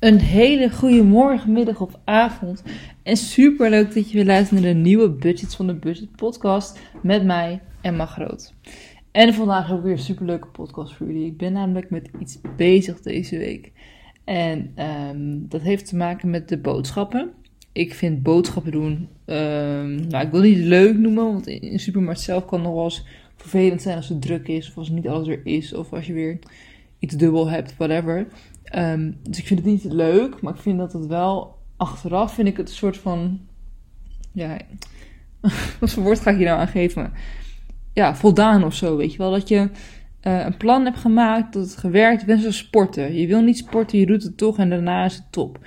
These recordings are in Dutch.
Een hele goede morgen, middag of avond. En super leuk dat je weer luistert naar de nieuwe Budgets van de Budget podcast met mij, Emma Groot. En vandaag heb ik weer een super leuke podcast voor jullie. Ik ben namelijk met iets bezig deze week. En ehm, dat heeft te maken met de boodschappen. Ik vind boodschappen doen, um, nou ik wil niet leuk noemen, want in de supermarkt zelf kan nog wel eens vervelend zijn als het druk is, of als niet alles er is, of als je weer iets dubbel hebt, whatever. Um, dus ik vind het niet leuk, maar ik vind dat het wel achteraf vind ik het een soort van. Ja, wat voor woord ga ik hier nou aan geven? Ja, voldaan of zo, weet je wel. Dat je uh, een plan hebt gemaakt, dat het gewerkt, bent zo sporten. Je wil niet sporten, je doet het toch en daarna is het top.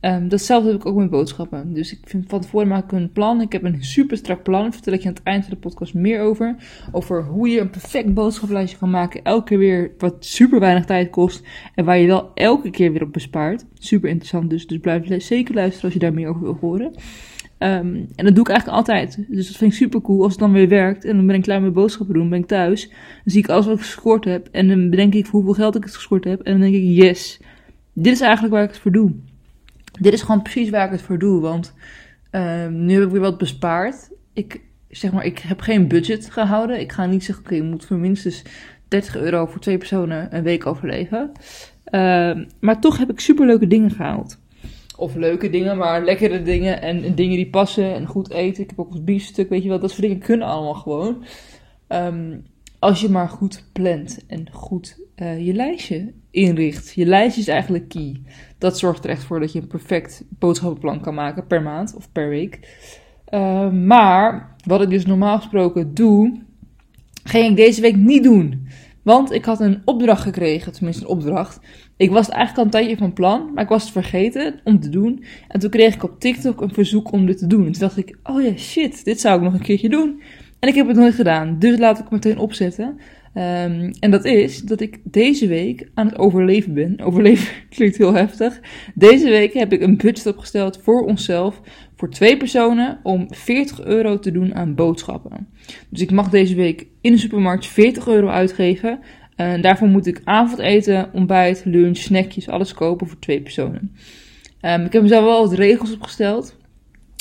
Um, datzelfde heb ik ook met boodschappen. Dus ik vind van tevoren maak ik een plan. Ik heb een super strak plan. Vertel ik je aan het eind van de podcast meer over. Over hoe je een perfect boodschappenlijstje kan maken. Elke keer weer wat super weinig tijd kost. En waar je wel elke keer weer op bespaart. Super interessant dus. Dus blijf zeker luisteren als je daar meer over wil horen. Um, en dat doe ik eigenlijk altijd. Dus dat vind ik super cool als het dan weer werkt. En dan ben ik klaar met boodschappen doen. Ben ik thuis. Dan zie ik alles wat ik gescoord heb. En dan bedenk ik hoeveel geld ik het gescoord heb. En dan denk ik, yes. Dit is eigenlijk waar ik het voor doe dit is gewoon precies waar ik het voor doe. Want uh, nu heb ik weer wat bespaard. Ik, zeg maar, ik heb geen budget gehouden. Ik ga niet zeggen, oké, je moet voor minstens 30 euro voor twee personen een week overleven. Uh, maar toch heb ik superleuke dingen gehaald. Of leuke dingen, maar lekkere dingen en, en, dingen die passen en goed eten. Ik heb ook een biefstuk, weet je wel. Dat soort dingen kunnen allemaal gewoon. Um, als je maar goed plant en goed uh, je lijstje inricht. Je lijstje is eigenlijk key. Dat zorgt er echt voor dat je een perfect boodschappenplan kan maken per maand of per week. Uh, maar wat ik dus normaal gesproken doe, ging ik deze week niet doen. Want ik had een opdracht gekregen, tenminste een opdracht. Ik was eigenlijk al een tijdje van plan, maar ik was het vergeten om te doen. En toen kreeg ik op TikTok een verzoek om dit te doen. En toen dacht ik, oh ja, shit, dit zou ik nog een keertje doen. En ik heb het nooit gedaan, dus laat ik meteen opzetten. Um, en dat is dat ik deze week aan het overleven ben. Overleven klinkt heel heftig. Deze week heb ik een budget opgesteld voor onszelf, voor twee personen, om 40 euro te doen aan boodschappen. Dus ik mag deze week in de supermarkt 40 euro uitgeven. En daarvoor moet ik avondeten, ontbijt, lunch, snackjes, alles kopen voor twee personen. Um, ik heb mezelf wel wat regels opgesteld.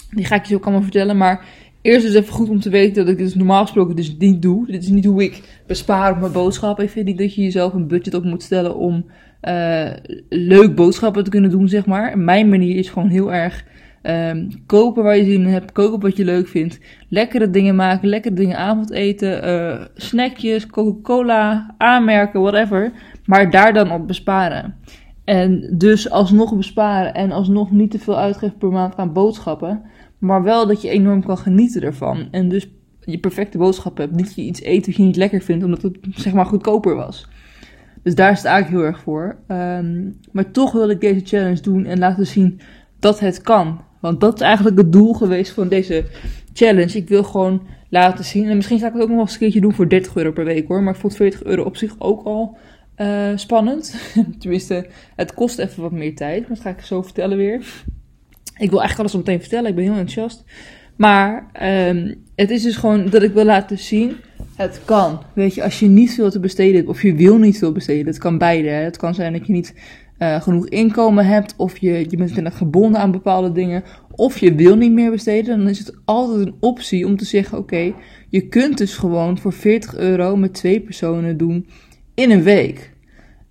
Die ga ik je ook allemaal vertellen, maar Eerst is even goed om te weten dat ik dit normaal gesproken dus niet doe. Dit is niet hoe ik bespaar op mijn boodschappen. Ik vind niet dat je jezelf een budget op moet stellen om uh, leuk boodschappen te kunnen doen, zeg maar. Mijn manier is gewoon heel erg um, kopen waar je zin in hebt, koken wat je leuk vindt. Lekkere dingen maken, lekkere dingen avondeten, uh, snackjes, Coca-Cola, aanmerken, whatever. Maar daar dan op besparen. En dus alsnog besparen en alsnog niet te veel uitgeven per maand aan boodschappen. Maar wel dat je enorm kan genieten ervan. En dus je perfecte boodschap hebt. Niet je iets eet wat je niet lekker vindt, omdat het zeg maar goedkoper was. Dus daar sta ik heel erg voor. Um, maar toch wil ik deze challenge doen en laten zien dat het kan. Want dat is eigenlijk het doel geweest van deze challenge. Ik wil gewoon laten zien. En misschien ga ik het ook nog wel eens een keertje doen voor 30 euro per week hoor. Maar ik vond 40 euro op zich ook al uh, spannend. Tenminste, het kost even wat meer tijd. Maar dat ga ik zo vertellen weer. Ik wil eigenlijk alles meteen vertellen, ik ben heel enthousiast. Maar um, het is dus gewoon dat ik wil laten zien, het kan. Weet je, als je niet veel te besteden hebt, of je wil niet veel besteden, het kan beide. Het kan zijn dat je niet uh, genoeg inkomen hebt, of je, je bent gebonden aan bepaalde dingen, of je wil niet meer besteden. Dan is het altijd een optie om te zeggen, oké, je kunt dus gewoon voor 40 euro met twee personen doen in een week.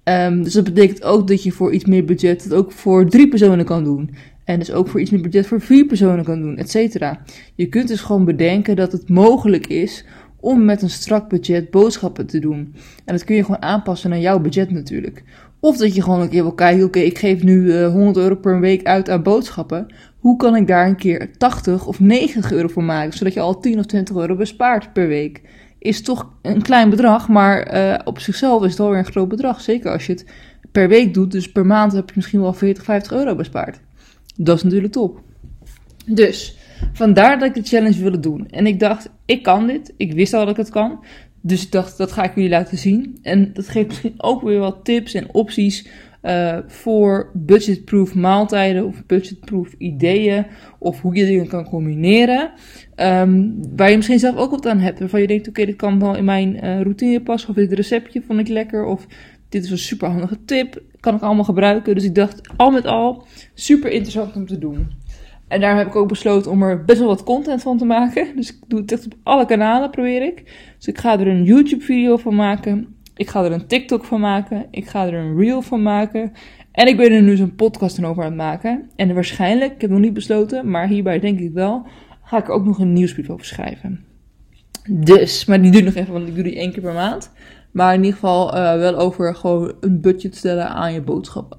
Um, dus dat betekent ook dat je voor iets meer budget het ook voor drie personen kan doen. En dus ook voor iets meer budget voor vier personen kan doen, et cetera. Je kunt dus gewoon bedenken dat het mogelijk is om met een strak budget boodschappen te doen. En dat kun je gewoon aanpassen naar jouw budget natuurlijk. Of dat je gewoon een keer wil kijken, oké, ik geef nu uh, eh, 100 euro per week uit aan boodschappen. Hoe kan ik daar een keer 80 of 90 euro voor maken, zodat je al 10 of 20 euro bespaart per week? Is toch een klein bedrag, maar uh, op zichzelf is het alweer een groot bedrag. Zeker als je het per week doet, dus per maand heb je misschien wel 40, 50 euro bespaard. Dat is natuurlijk top. Dus, vandaar dat ik de challenge wilde doen. En ik dacht, ik kan dit. Ik wist al dat ik het kan. Dus ik dacht, dat ga ik jullie laten zien. En dat geeft misschien ook weer wat tips en opties uh, voor budgetproof maaltijden of budgetproof ideeën. Of hoe je dingen kan combineren. Um, waar je misschien zelf ook wat aan hebt. Waarvan je denkt, oké, dit kan wel in mijn uh, routine passen. Of dit receptje vond ik lekker. Of dit is een super handige tip. Kan ik allemaal gebruiken. Dus ik dacht, al met al, super interessant om te doen. En daar heb ik ook besloten om er best wel wat content van te maken. Dus ik doe het echt op alle kanalen, probeer ik. Dus ik ga er een YouTube-video van maken. Ik ga er een TikTok van maken. Ik ga er een Reel van maken. En ik ben er nu zo'n podcast over aan het maken. En waarschijnlijk, ik heb nog niet besloten, maar hierbij denk ik wel, ga ik er ook nog een nieuwsbrief over schrijven. Dus, maar die duurt nog even, want ik doe die één keer per maand. Maar in ieder geval uh, wel over gewoon een budget stellen aan je boodschappen.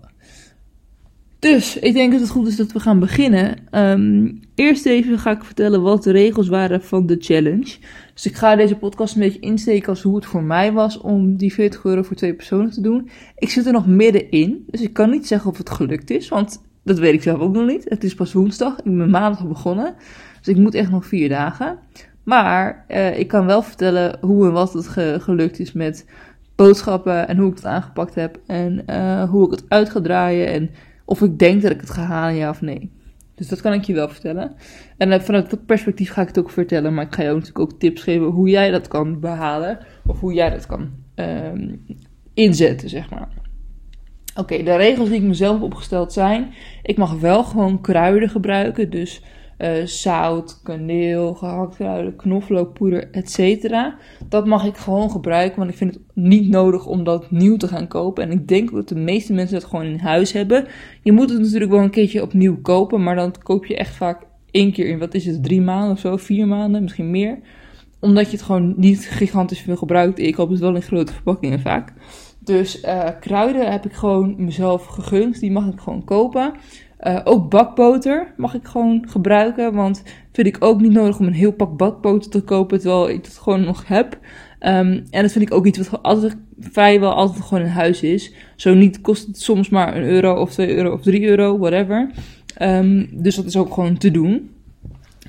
Dus ik denk dat het goed is dat we gaan beginnen. Um, eerst even ga ik vertellen wat de regels waren van de challenge. Dus ik ga deze podcast een beetje insteken als hoe het voor mij was om die 40 euro voor twee personen te doen. Ik zit er nog middenin, dus ik kan niet zeggen of het gelukt is, want dat weet ik zelf ook nog niet. Het is pas woensdag, ik ben maandag begonnen, dus ik moet echt nog vier dagen. Maar uh, ik kan wel vertellen hoe en wat het gelukt is met boodschappen en hoe ik het aangepakt heb en uh, hoe ik het uit ga draaien en of ik denk dat ik het ga halen, ja of nee. Dus dat kan ik je wel vertellen. En uh, vanuit dat perspectief ga ik het ook vertellen, maar ik ga ook natuurlijk ook tips geven hoe jij dat kan behalen of hoe jij dat kan um, inzetten, zeg maar. Oké, de regels die ik mezelf opgesteld zijn: ik mag wel gewoon kruiden gebruiken, dus uh, zout, kaneel, gehakt kruiden, knoflookpoeder, etc. Dat mag ik gewoon gebruiken, want ik vind het niet nodig om dat nieuw te gaan kopen. En ik denk dat de meeste mensen dat gewoon in huis hebben. Je moet het natuurlijk wel een keertje opnieuw kopen, maar dan koop je echt vaak één keer in, wat is het, drie maanden of zo, vier maanden, misschien meer. Omdat je het gewoon niet gigantisch veel gebruikt. Ik koop het wel in grote verpakkingen vaak. Dus uh, kruiden heb ik gewoon mezelf gegund. Die mag ik gewoon kopen. Uh, ook bakboter mag ik gewoon gebruiken. Want vind ik ook niet nodig om een heel pak bakboter te kopen. Terwijl ik het gewoon nog heb. Um, en dat vind ik ook iets wat altijd vrijwel altijd gewoon in huis is. Zo niet kost het soms maar een euro of twee euro of drie euro, whatever. Um, dus dat is ook gewoon te doen.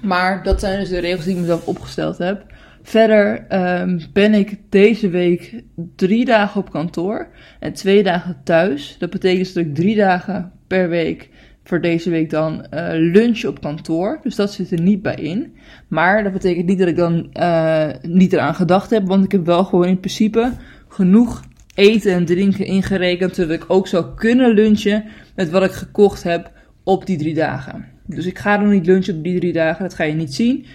Maar dat zijn dus de regels die ik mezelf opgesteld heb. Verder um, ben ik deze week drie dagen op kantoor en twee dagen thuis. Dat betekent dat ik drie dagen per week voor deze week dan uh, lunch op kantoor. Dus dat zit er niet bij in. Maar dat betekent niet dat ik dan uh, niet eraan gedacht heb. Want ik heb wel gewoon in principe genoeg eten en drinken ingerekend. Zodat ik ook zou kunnen lunchen met wat ik gekocht heb op die drie dagen. Dus ik ga dan niet lunchen op die drie dagen. Dat ga je niet zien.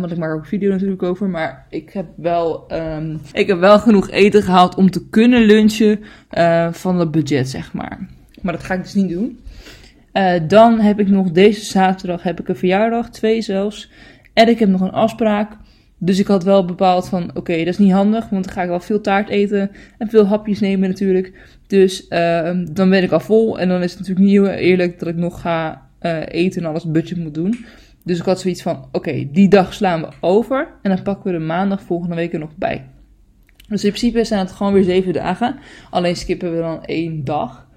Want ik maak ook video natuurlijk over. Maar ik heb wel, um, ik heb wel genoeg eten gehaald om te kunnen lunchen uh, van het budget, zeg maar. Maar dat ga ik dus niet doen. Uh, dan heb ik nog deze zaterdag heb ik een verjaardag, twee zelfs. En ik heb nog een afspraak. Dus ik had wel bepaald van, oké, dat is niet handig, want dan ga ik wel veel taart eten en veel hapjes nemen natuurlijk. Dus uh, dan ben ik al vol en dan is het natuurlijk niet heel eerlijk dat ik nog ga eten en alles budget moet doen. Dus ik had zoiets van, oké, die dag slaan we over en dan pakken we de maandag volgende week er nog bij. Dus in principe zijn het gewoon weer zeven dagen, alleen skippen we dan één dag.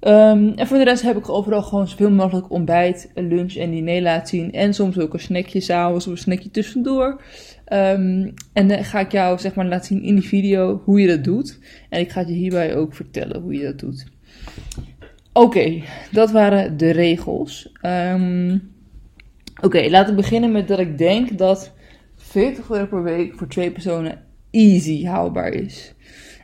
Um, en voor de rest heb ik overal gewoon zoveel mogelijk ontbijt, lunch en diner laten zien. En soms ook een snackje s'avonds of een snackje tussendoor. Um, en dan ga ik jou zeg maar laten zien in die video hoe je dat doet. En ik ga je hierbij ook vertellen hoe je dat doet. Oké, dat waren de regels. Um, Oké, okay, laten we beginnen met dat ik denk dat 40 euro per week voor twee personen easy haalbaar is.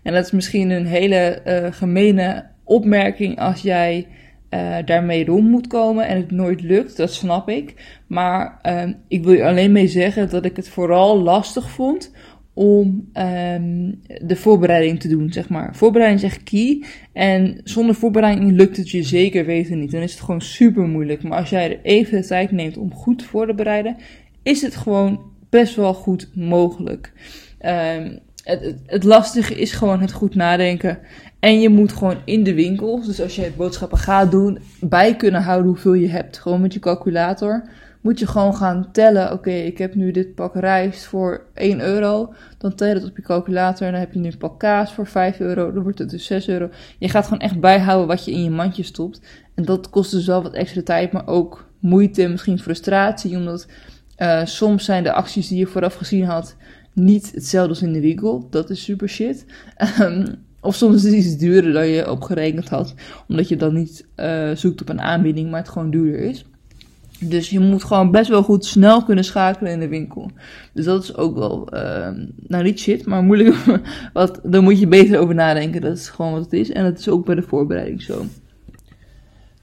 En dat is misschien een hele uh, gemene opmerking als jij uh, daarmee rond moet komen en het nooit lukt, dat snap ik. Maar um, ik wil je alleen mee zeggen dat ik het vooral lastig vond om um, de voorbereiding te doen, zeg maar. Voorbereiding is echt key. En zonder voorbereiding lukt het je zeker weten niet. Dan is het gewoon super moeilijk. Maar als jij er even de tijd neemt om goed voor te bereiden, is het gewoon best wel goed mogelijk. Um, het, het, lastige is gewoon het goed nadenken. En je moet gewoon in de winkels, dus als je boodschappen gaat doen, bij kunnen houden hoeveel je hebt. Gewoon met je calculator. Moet je gewoon gaan tellen. Oké, ik heb nu dit pak rijst voor 1 euro. Dan tel je dat op je calculator. En dan heb je nu een pak kaas voor 5 euro. Dan wordt het dus 6 euro. Je gaat gewoon echt bijhouden wat je in je mandje stopt. En dat kost dus wel wat extra tijd, maar ook moeite, misschien frustratie. Omdat uh, soms zijn de acties die je vooraf gezien had niet hetzelfde als in de winkel. Dat is super shit. Um, of soms is het iets duurder dan je opgerekend had. Omdat je dan niet uh, zoekt op een aanbieding, maar het gewoon duurder is. Dus je moet gewoon best wel goed snel kunnen schakelen in de winkel. Dus dat is ook wel, uh, nou niet shit, maar moeilijk. wat, daar moet je beter over nadenken. Dat is gewoon wat het is. En dat is ook bij de voorbereiding zo.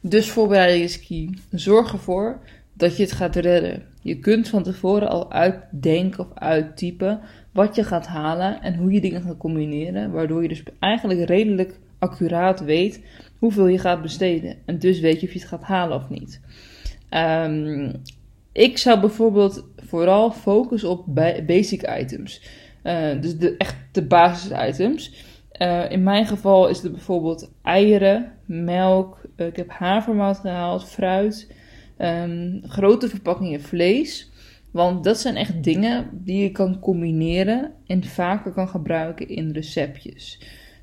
Dus voorbereiding is key. Zorg ervoor dat je het gaat redden. Je kunt van tevoren al uitdenken of uittypen wat je gaat halen en hoe je dingen gaat combineren. Waardoor je dus eigenlijk redelijk accuraat weet hoeveel je gaat besteden. En dus weet je of je het gaat halen of niet. Um, ik zou bijvoorbeeld vooral focussen op basic items. Uh, dus de, echt de basis items. Uh, in mijn geval is het bijvoorbeeld eieren, melk, uh, ik heb havermout gehaald, fruit, um, grote verpakkingen vlees. Want dat zijn echt dingen die je kan combineren en vaker kan gebruiken in receptjes.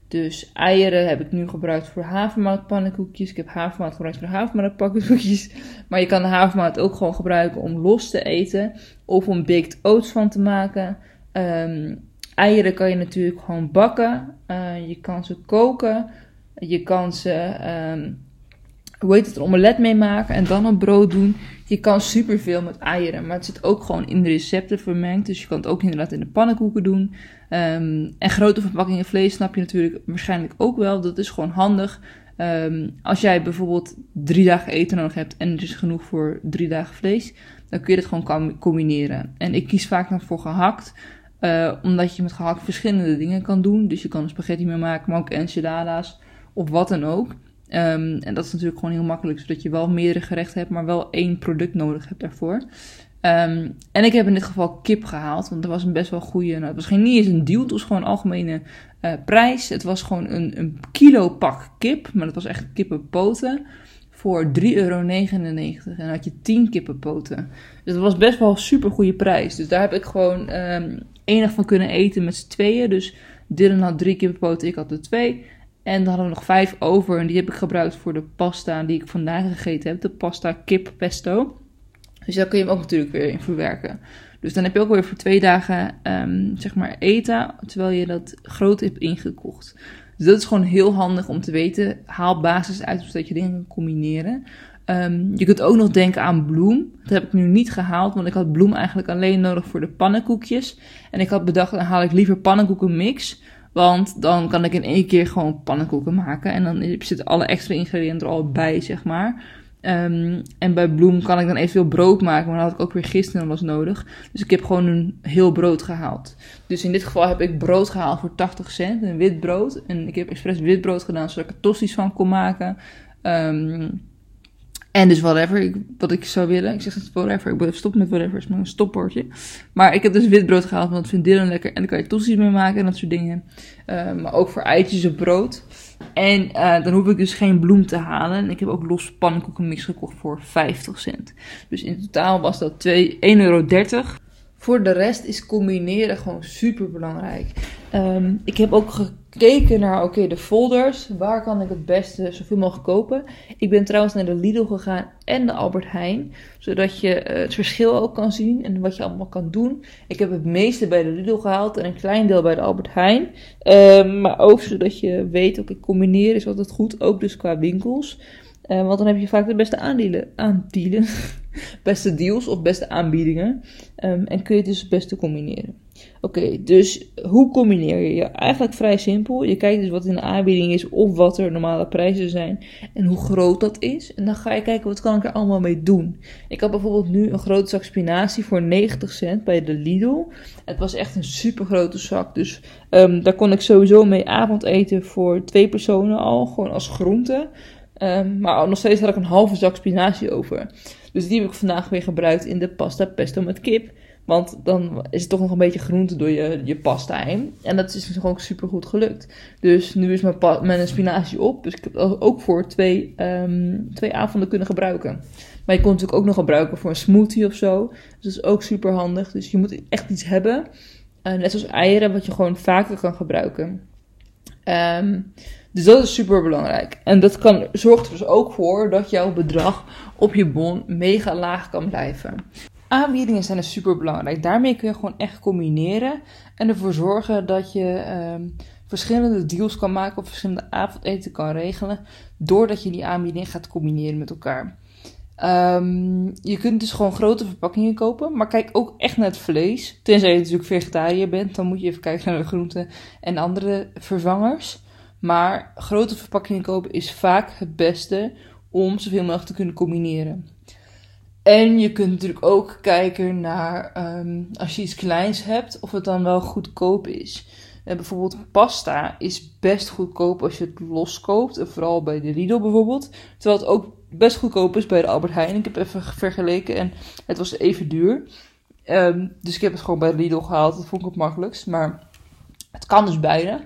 Dus eieren heb ik nu gebruikt voor havermoutpannenkoekjes. Ik heb havermout gebruikt voor havermoutpannenkoekjes. Maar je kan de havermout ook gewoon gebruiken om los te eten. Of om baked oats van te maken. Um, eieren kan je natuurlijk gewoon bakken. Uh, je kan ze koken. Je kan ze, um, hoe heet het, een omelet mee maken en dan op brood doen. Je kan superveel met eieren, maar het zit ook gewoon in de recepten vermengd. Dus je kan het ook inderdaad in de pannenkoeken doen. Um, en grote verpakkingen vlees snap je natuurlijk waarschijnlijk ook wel. Dat is gewoon handig. Um, als jij bijvoorbeeld drie dagen eten nodig hebt en er is genoeg voor drie dagen vlees, dan kun je het gewoon combineren. En ik kies vaak dan voor gehakt, uh, omdat je met gehakt verschillende dingen kan doen. Dus je kan er spaghetti mee maken, maar ook enchiladas of wat dan ook. Um, en dat is natuurlijk gewoon heel makkelijk, zodat je wel meerdere gerechten hebt, maar wel één product nodig hebt daarvoor. Um, en ik heb in dit geval kip gehaald, want er was een best wel goede. Nou, het was geen niet eens een deal, het was gewoon een algemene uh, prijs. Het was gewoon een, een kilo pak kip, maar dat was echt kippenpoten. Voor 3,99 euro. En dan had je 10 kippenpoten. Dus dat was best wel een super goede prijs. Dus daar heb ik gewoon um, enig van kunnen eten met z'n tweeën. Dus Dylan had drie kippenpoten, ik had er twee. En dan hadden we nog vijf over. En die heb ik gebruikt voor de pasta die ik vandaag gegeten heb. De pasta kip pesto. Dus daar kun je hem ook natuurlijk weer in verwerken. Dus dan heb je ook weer voor twee dagen um, zeg maar eten. Terwijl je dat groot hebt ingekocht. Dus dat is gewoon heel handig om te weten. Haal basis uit zodat je dingen kan combineren. Um, je kunt ook nog denken aan bloem. Dat heb ik nu niet gehaald, want ik had bloem eigenlijk alleen nodig voor de pannenkoekjes. En ik had bedacht, dan haal ik liever pannenkoekenmix. Want dan kan ik in één keer gewoon pannenkoeken maken. En dan zitten alle extra ingrediënten er al bij, zeg maar. Um, en bij bloem kan ik dan eventueel brood maken, maar dat had ik ook weer gisteren was nodig. Dus ik heb gewoon een heel brood gehaald. Dus in dit geval heb ik brood gehaald voor 80 cent, een wit brood. En ik heb expres wit brood gedaan, zodat ik er tosti's van kon maken. Um, en dus whatever, ik, wat ik zou willen. Ik zeg het whatever, ik stop met whatever, is maar een stopwoordje. Maar ik heb dus witbrood gehaald, want dat vind Dylan lekker. En dan kan je tosti's mee maken en dat soort dingen. Uh, maar ook voor eitjes op brood. En uh, dan hoef ik dus geen bloem te halen. En ik heb ook los pannenkoekenmix gekocht voor 50 cent. Dus in totaal was dat 1,30 euro. Voor de rest is combineren gewoon super belangrijk. Um, ik heb ook gekeken naar, oké, de folders. Waar kan ik het beste zoveel mogelijk kopen? Ik ben trouwens naar de Lidl gegaan en de Albert Heijn. Zodat je uh, het verschil ook kan zien en wat je allemaal kan doen. Ik heb het meeste bij de Lidl gehaald en een klein deel bij de Albert Heijn. Um, maar ook zodat je weet, oké, combineren is altijd goed. Ook dus qua winkels. Uh, want dan heb je vaak de beste aandelen. Aandelen. beste deals of beste aanbiedingen. Um, en kun je het dus het beste combineren. Oké, dus hoe combineer je? Eigenlijk vrij simpel. Je kijkt dus wat in de aanbieding is of wat er normale prijzen zijn en hoe groot dat is. En dan ga je kijken wat kan ik er allemaal mee doen. Ik had bijvoorbeeld nu een grote zak spinazie voor 90 cent bij de Lidl. Het was echt een super grote zak, dus um, daar kon ik sowieso mee avondeten voor twee personen al, gewoon als groente. Um, maar nog steeds had ik een halve zak spinazie over. Dus die heb ik vandaag weer gebruikt in de pasta pesto met kip. Want dan is het toch nog een beetje groente door je, je pasta heen. En dat is gewoon super goed gelukt. Dus nu is mijn, mijn spinazie op. Dus ik heb het ook voor twee, um, twee avonden kunnen gebruiken. Maar je kon het natuurlijk ook nog gebruiken voor een smoothie of zo. Dus dat is ook super handig. Dus je moet echt iets hebben. Uh, net zoals eieren, wat je gewoon vaker kan gebruiken. Um, dus dat is super belangrijk. En dat kan, zorgt er dus ook voor dat jouw bedrag op je bon mega laag kan blijven. Aanbiedingen zijn dus super belangrijk. Daarmee kun je gewoon echt combineren en ervoor zorgen dat je um, verschillende deals kan maken of verschillende avondeten kan regelen, doordat je die aanbieding gaat combineren met elkaar. Ehm, je kunt dus gewoon grote verpakkingen kopen, maar kijk ook echt naar het vlees. Tenzij je natuurlijk vegetariër bent, dan moet je even kijken naar de groenten en andere vervangers. Maar grote verpakkingen kopen is vaak het beste om zoveel mogelijk te kunnen combineren. En je kunt natuurlijk ook kijken naar ehm, als je iets kleins hebt, of het dan wel goedkoop is. En eh, bijvoorbeeld pasta is best goedkoop als je het los koopt. Vooral bij de Lidl bijvoorbeeld. Terwijl het ook best goedkoop is bij de Albert Heijn. Ik heb even vergeleken en het was even duur. Um, dus ik heb het gewoon bij de Lidl gehaald. Dat vond ik het makkelijkst. Maar het kan dus beide. Um,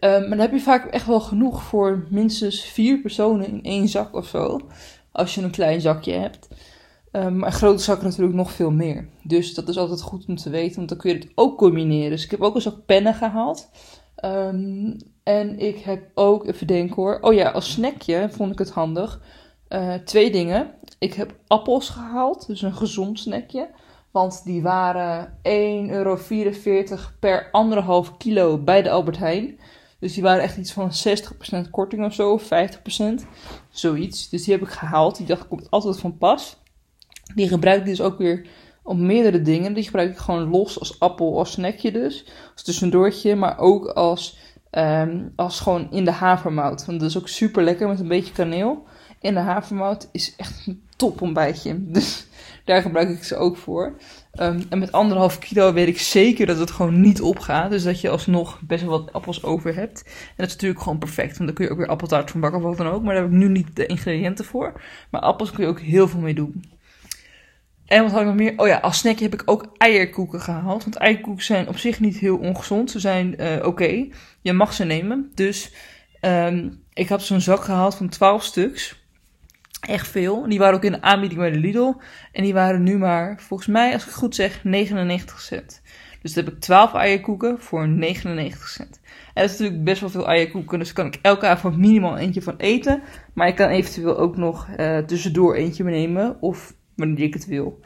maar dan heb je vaak echt wel genoeg voor minstens vier personen in één zak of zo. Als je een klein zakje hebt. Um, maar grote zakken natuurlijk nog veel meer. Dus dat is altijd goed om te weten, want dan kun je het ook combineren. Dus ik heb ook een zak pennen gehaald. Um, en ik heb ook, even denken hoor. Oh ja, als snackje vond ik het handig. Uh, twee dingen. Ik heb appels gehaald, dus een gezond snackje. Want die waren 1,44 euro per anderhalf kilo bij de Albert Heijn. Dus die waren echt iets van 60% korting of zo, of 50%. Zoiets. Dus die heb ik gehaald. Die dacht, komt altijd van pas. Die gebruik ik dus ook weer op meerdere dingen. Die gebruik ik gewoon los als appel, als snackje dus. Als tussendoortje, maar ook als, um, als gewoon in de havermout. Want dat is ook super lekker met een beetje kaneel. In de havermout is echt een top ontbijtje. Dus daar gebruik ik ze ook voor. Um, en met anderhalf kilo weet ik zeker dat het gewoon niet opgaat. Dus dat je alsnog best wel wat appels over hebt. En dat is natuurlijk gewoon perfect. Want dan kun je ook weer appeltaart van bakken of wat dan ook. Maar daar heb ik nu niet de ingrediënten voor. Maar appels kun je ook heel veel mee doen. En wat had ik nog meer? Oh ja, als snackje heb ik ook eierkoeken gehaald. Want eierkoeken zijn op zich niet heel ongezond. Ze zijn uh, oké. Je mag ze nemen. Dus um, ik heb zo'n zak gehaald van 12 stuks. Echt veel. Die waren ook in de aanbieding bij de Lidl. En die waren nu maar, volgens mij, als ik goed zeg, 99 cent. Dus dan heb ik 12 eierkoeken voor 99 cent. En dat is natuurlijk best wel veel eierkoeken. Dus kan ik elke avond minimaal eentje van eten. Maar ik kan eventueel ook nog uh, tussendoor eentje meenemen. Of wanneer ik het wil.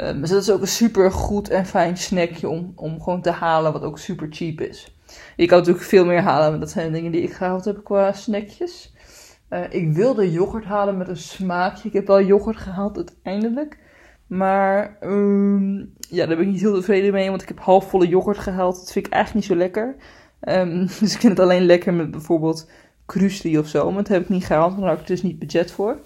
Um, dus dat is ook een super goed en fijn snackje om, om gewoon te halen, wat ook super cheap is. Je kan natuurlijk veel meer halen, maar dat zijn de dingen die ik gehaald heb qua snackjes. Uh, ik wilde yoghurt halen met een smaakje. Ik heb wel yoghurt gehaald uiteindelijk. Maar um, ja, daar ben ik niet heel tevreden mee, want ik heb halfvolle yoghurt gehaald. Dat vind ik eigenlijk niet zo lekker. Um, dus ik vind het alleen lekker met bijvoorbeeld krusli of zo. Maar dat heb ik niet gehaald, daar heb ik dus niet budget voor.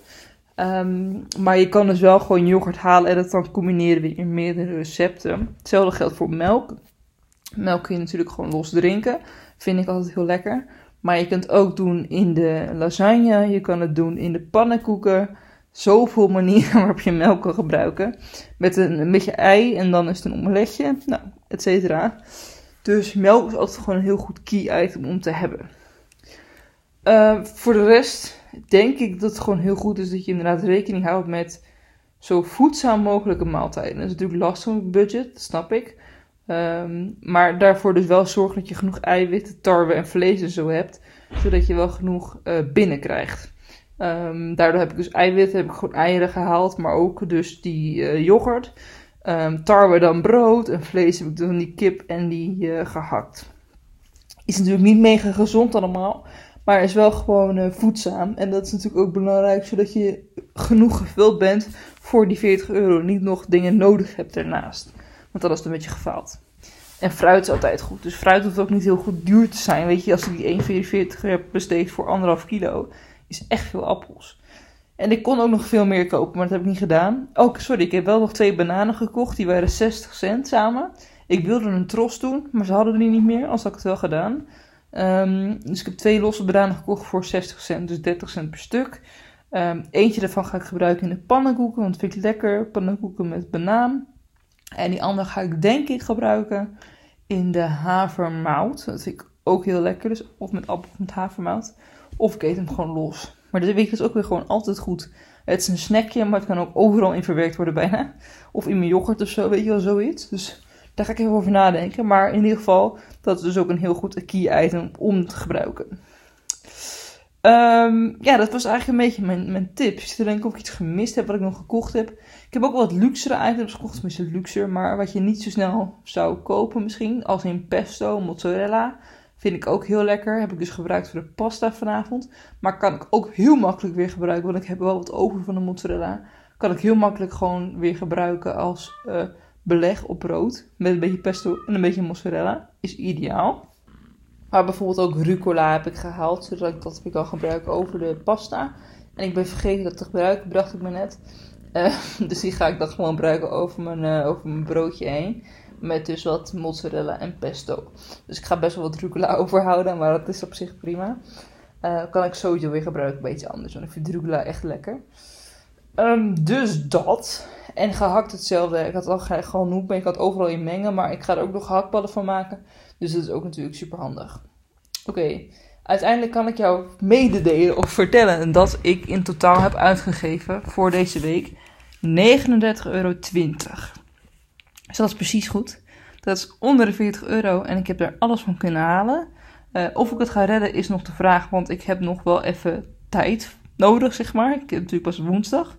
Um, maar je kan dus wel gewoon yoghurt halen en dat dan combineren in meerdere recepten. Hetzelfde geldt voor melk. Melk kun je natuurlijk gewoon los drinken. Vind ik altijd heel lekker. Maar je kunt het ook doen in de lasagne. Je kan het doen in de pannenkoeken. Zoveel manieren waarop je melk kan gebruiken. Met een, een beetje ei en dan is het een omeletje. Nou, et cetera. Dus melk is altijd gewoon een heel goed key item om te hebben. Uh, voor de rest denk ik dat het gewoon heel goed is dat je inderdaad rekening houdt met zo voedzaam mogelijke maaltijden. Dat is natuurlijk lastig met budget, dat snap ik. Um, maar daarvoor dus wel zorgen dat je genoeg eiwitten, tarwe en vlees en zo hebt. Zodat je wel genoeg uh, binnenkrijgt. Um, daardoor heb ik dus eiwitten, heb ik gewoon eieren gehaald. Maar ook dus die uh, yoghurt. Um, tarwe dan brood. En vlees heb ik dan die kip en die gehakt. Is natuurlijk niet mega gezond allemaal. Maar is wel gewoon uh, voedzaam. En dat is natuurlijk ook belangrijk, zodat je genoeg gevuld bent voor die 40 euro. Niet nog dingen nodig hebt ernaast. Want dan is het een beetje gefaald. En fruit is altijd goed. Dus fruit hoeft ook niet heel goed duur te zijn. Weet je, als ik die 1,44 heb besteed voor anderhalf kilo, is echt veel appels. En ik kon ook nog veel meer kopen, maar dat heb ik niet gedaan. Oh, sorry, ik heb wel nog twee bananen gekocht. Die waren 60 cent samen. Ik wilde een tros doen, maar ze hadden die niet meer, anders had ik het wel gedaan. Um, dus ik heb twee losse bananen gekocht voor 60 cent, dus 30 cent per stuk. Um, eentje daarvan ga ik gebruiken in de pannenkoeken, want vind ik lekker. Pannenkoeken met banaan. En die andere ga ik denk ik gebruiken in de havermout. Dat vind ik ook heel lekker. Dus of met appel of met havermout. Of ik eet hem gewoon los. Maar dit weet ik dus ook weer gewoon altijd goed. Het is een snackje, maar het kan ook overal in verwerkt worden bijna. Of in mijn yoghurt of zo, weet je wel, zoiets. Dus daar ga ik even over nadenken. Maar in ieder geval, dat is dus ook een heel goed key item om te gebruiken. Um, ja, dat was eigenlijk een beetje mijn, mijn tips. Ik denken of ik iets gemist heb wat ik nog gekocht heb. Ik heb ook wat luxere items gekocht, tenminste luxer, maar wat je niet zo snel zou kopen misschien. Als in pesto, mozzarella. Vind ik ook heel lekker. Heb ik dus gebruikt voor de pasta vanavond. Maar kan ik ook heel makkelijk weer gebruiken, want ik heb wel wat over van de mozzarella. Kan ik heel makkelijk gewoon weer gebruiken als uh, beleg op brood. Met een beetje pesto en een beetje mozzarella. Is ideaal. Maar bijvoorbeeld ook rucola heb ik gehaald, zodat ik dat kan gebruiken over de pasta. En ik ben vergeten dat te gebruiken, bedacht ik me net. Uh, dus die ga ik dan gewoon gebruiken over mijn, uh, over mijn broodje heen. Met dus wat mozzarella en pesto. Dus ik ga best wel wat rucola overhouden, maar dat is op zich prima. Uh, kan ik sowieso weer gebruiken, een beetje anders. Want ik vind rucola echt lekker. Um, dus dat. En gehakt hetzelfde. Ik had al gewoon noep, maar ik had overal in mengen. Maar ik ga er ook nog gehaktballen van maken. Dus dat is ook natuurlijk super handig. Oké, uiteindelijk kan ik jou mededelen of vertellen dat ik in totaal heb uitgegeven voor deze week 39,20 euro. Dus dat is precies goed. Dat is onder de 40 euro en ik heb er alles van kunnen halen. Uh, of ik het ga redden is nog de vraag, want ik heb nog wel even tijd nodig, zeg maar. Ik heb natuurlijk pas woensdag.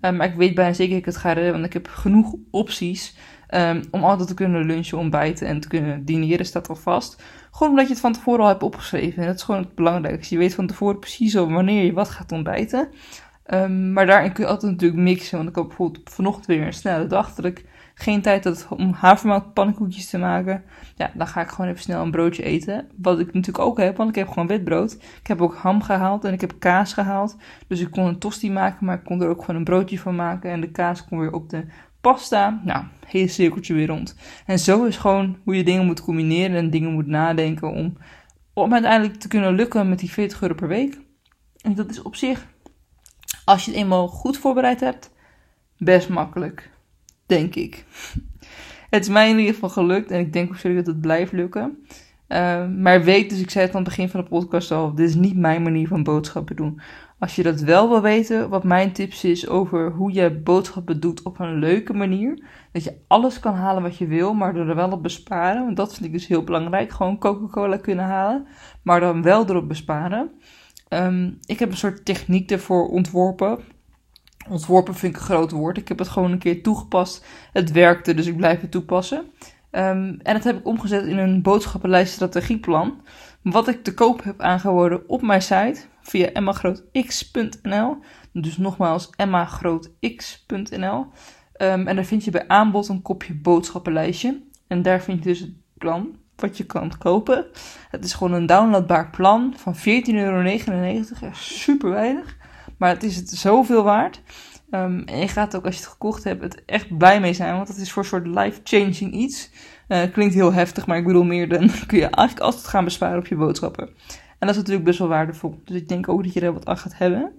Maar ik weet bijna zeker dat ik het ga redden, want ik heb genoeg opties um, om altijd te kunnen lunchen, ontbijten en te kunnen dineren, staat al vast. Gewoon omdat je het van tevoren al hebt opgeschreven. En dat is gewoon het belangrijkste. Je weet van tevoren precies wanneer je wat gaat ontbijten. Um, maar daarin kun je altijd natuurlijk mixen. Want ik had bijvoorbeeld vanochtend weer een snelle dag dat ik geen tijd om havermoutpannenkoekjes te maken. Ja, dan ga ik gewoon even snel een broodje eten. Wat ik natuurlijk ook heb, want ik heb gewoon witbrood. Ik heb ook ham gehaald en ik heb kaas gehaald. Dus ik kon een tosti maken, maar ik kon er ook gewoon een broodje van maken. En de kaas kon weer op de pasta. Nou, hele cirkeltje weer rond. En zo is gewoon hoe je dingen moet combineren en dingen moet nadenken om, om uiteindelijk te kunnen lukken met die 40 euro per week. En dat is op zich, als je het eenmaal goed voorbereid hebt, best makkelijk. Denk ik. Het is mij in ieder geval gelukt en ik denk ook zeker dat het blijft lukken. Uh, maar weet, dus ik zei het aan het begin van de podcast al, dit is niet mijn manier van boodschappen doen. Als je dat wel wil weten, wat mijn tips is over hoe je boodschappen doet op een leuke manier. Dat je alles kan halen wat je wil, maar er wel op besparen. Want dat vind ik dus heel belangrijk. Gewoon Coca-Cola kunnen halen, maar dan wel erop besparen. Um, ik heb een soort techniek ervoor ontworpen. Ontworpen vind ik een groot woord. Ik heb het gewoon een keer toegepast. Het werkte, dus ik blijf het toepassen. Um, en dat heb ik omgezet in een boodschappenlijst strategieplan. Wat ik te koop heb aangeboden op mijn site via emmagrootx.nl. Dus nogmaals emmagrootx.nl. Ehm, en daar vind je bij aanbod een kopje boodschappenlijstje. En daar vind je dus het plan wat je kan kopen. Het is gewoon een downloadbaar plan van 14,99 euro. Super weinig. Maar het is het zoveel waard. Um, en je gaat ook als je het gekocht hebt het echt blij mee zijn. Want het is voor een soort life-changing iets. Uh, klinkt heel heftig, maar ik bedoel meer dan kun je eigenlijk altijd gaan besparen op je boodschappen. En dat is natuurlijk best wel waardevol. Dus ik denk ook dat je er wat aan gaat hebben.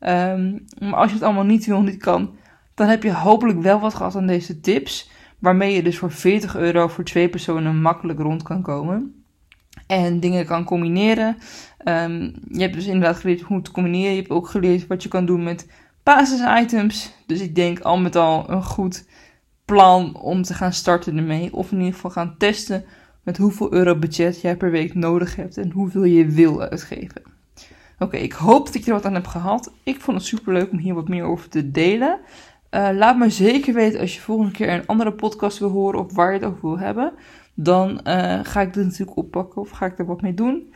Um, maar als je het allemaal niet wil, niet kan, dan heb je hopelijk wel wat gehad aan deze tips. Waarmee je dus voor 40 euro voor twee personen makkelijk rond kan komen. En dingen kan combineren. Um, je hebt dus inderdaad geleerd hoe te combineren. Je hebt ook geleerd wat je kan doen met basis-items. Dus ik denk al met al een goed plan om te gaan starten ermee. Of in ieder geval gaan testen met hoeveel euro budget jij per week nodig hebt en hoeveel je wil uitgeven. Oké, ik hoop dat je er wat aan hebt gehad. Ik vond het super leuk om hier wat meer over te delen. Uh, laat me zeker weten als je volgende keer een andere podcast wil horen of waar je het over wil hebben. Dan uh, ga ik dit natuurlijk oppakken of ga ik er wat mee doen.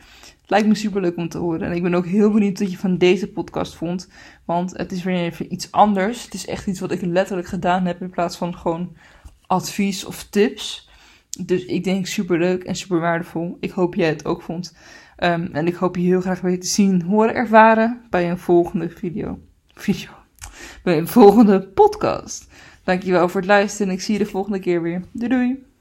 Lijkt me super leuk om te horen. En ik ben ook heel benieuwd wat je van deze podcast vond. Want het is weer even iets anders. Het is echt iets wat ik letterlijk gedaan heb in plaats van gewoon advies of tips. Dus ik denk super leuk en super waardevol. Ik hoop jij het ook vond. Um, en ik hoop je heel graag weer te zien, horen, ervaren bij een volgende video. Video. Bij een volgende podcast. Dankjewel voor het luisteren en ik zie je de volgende keer weer. Doei doei.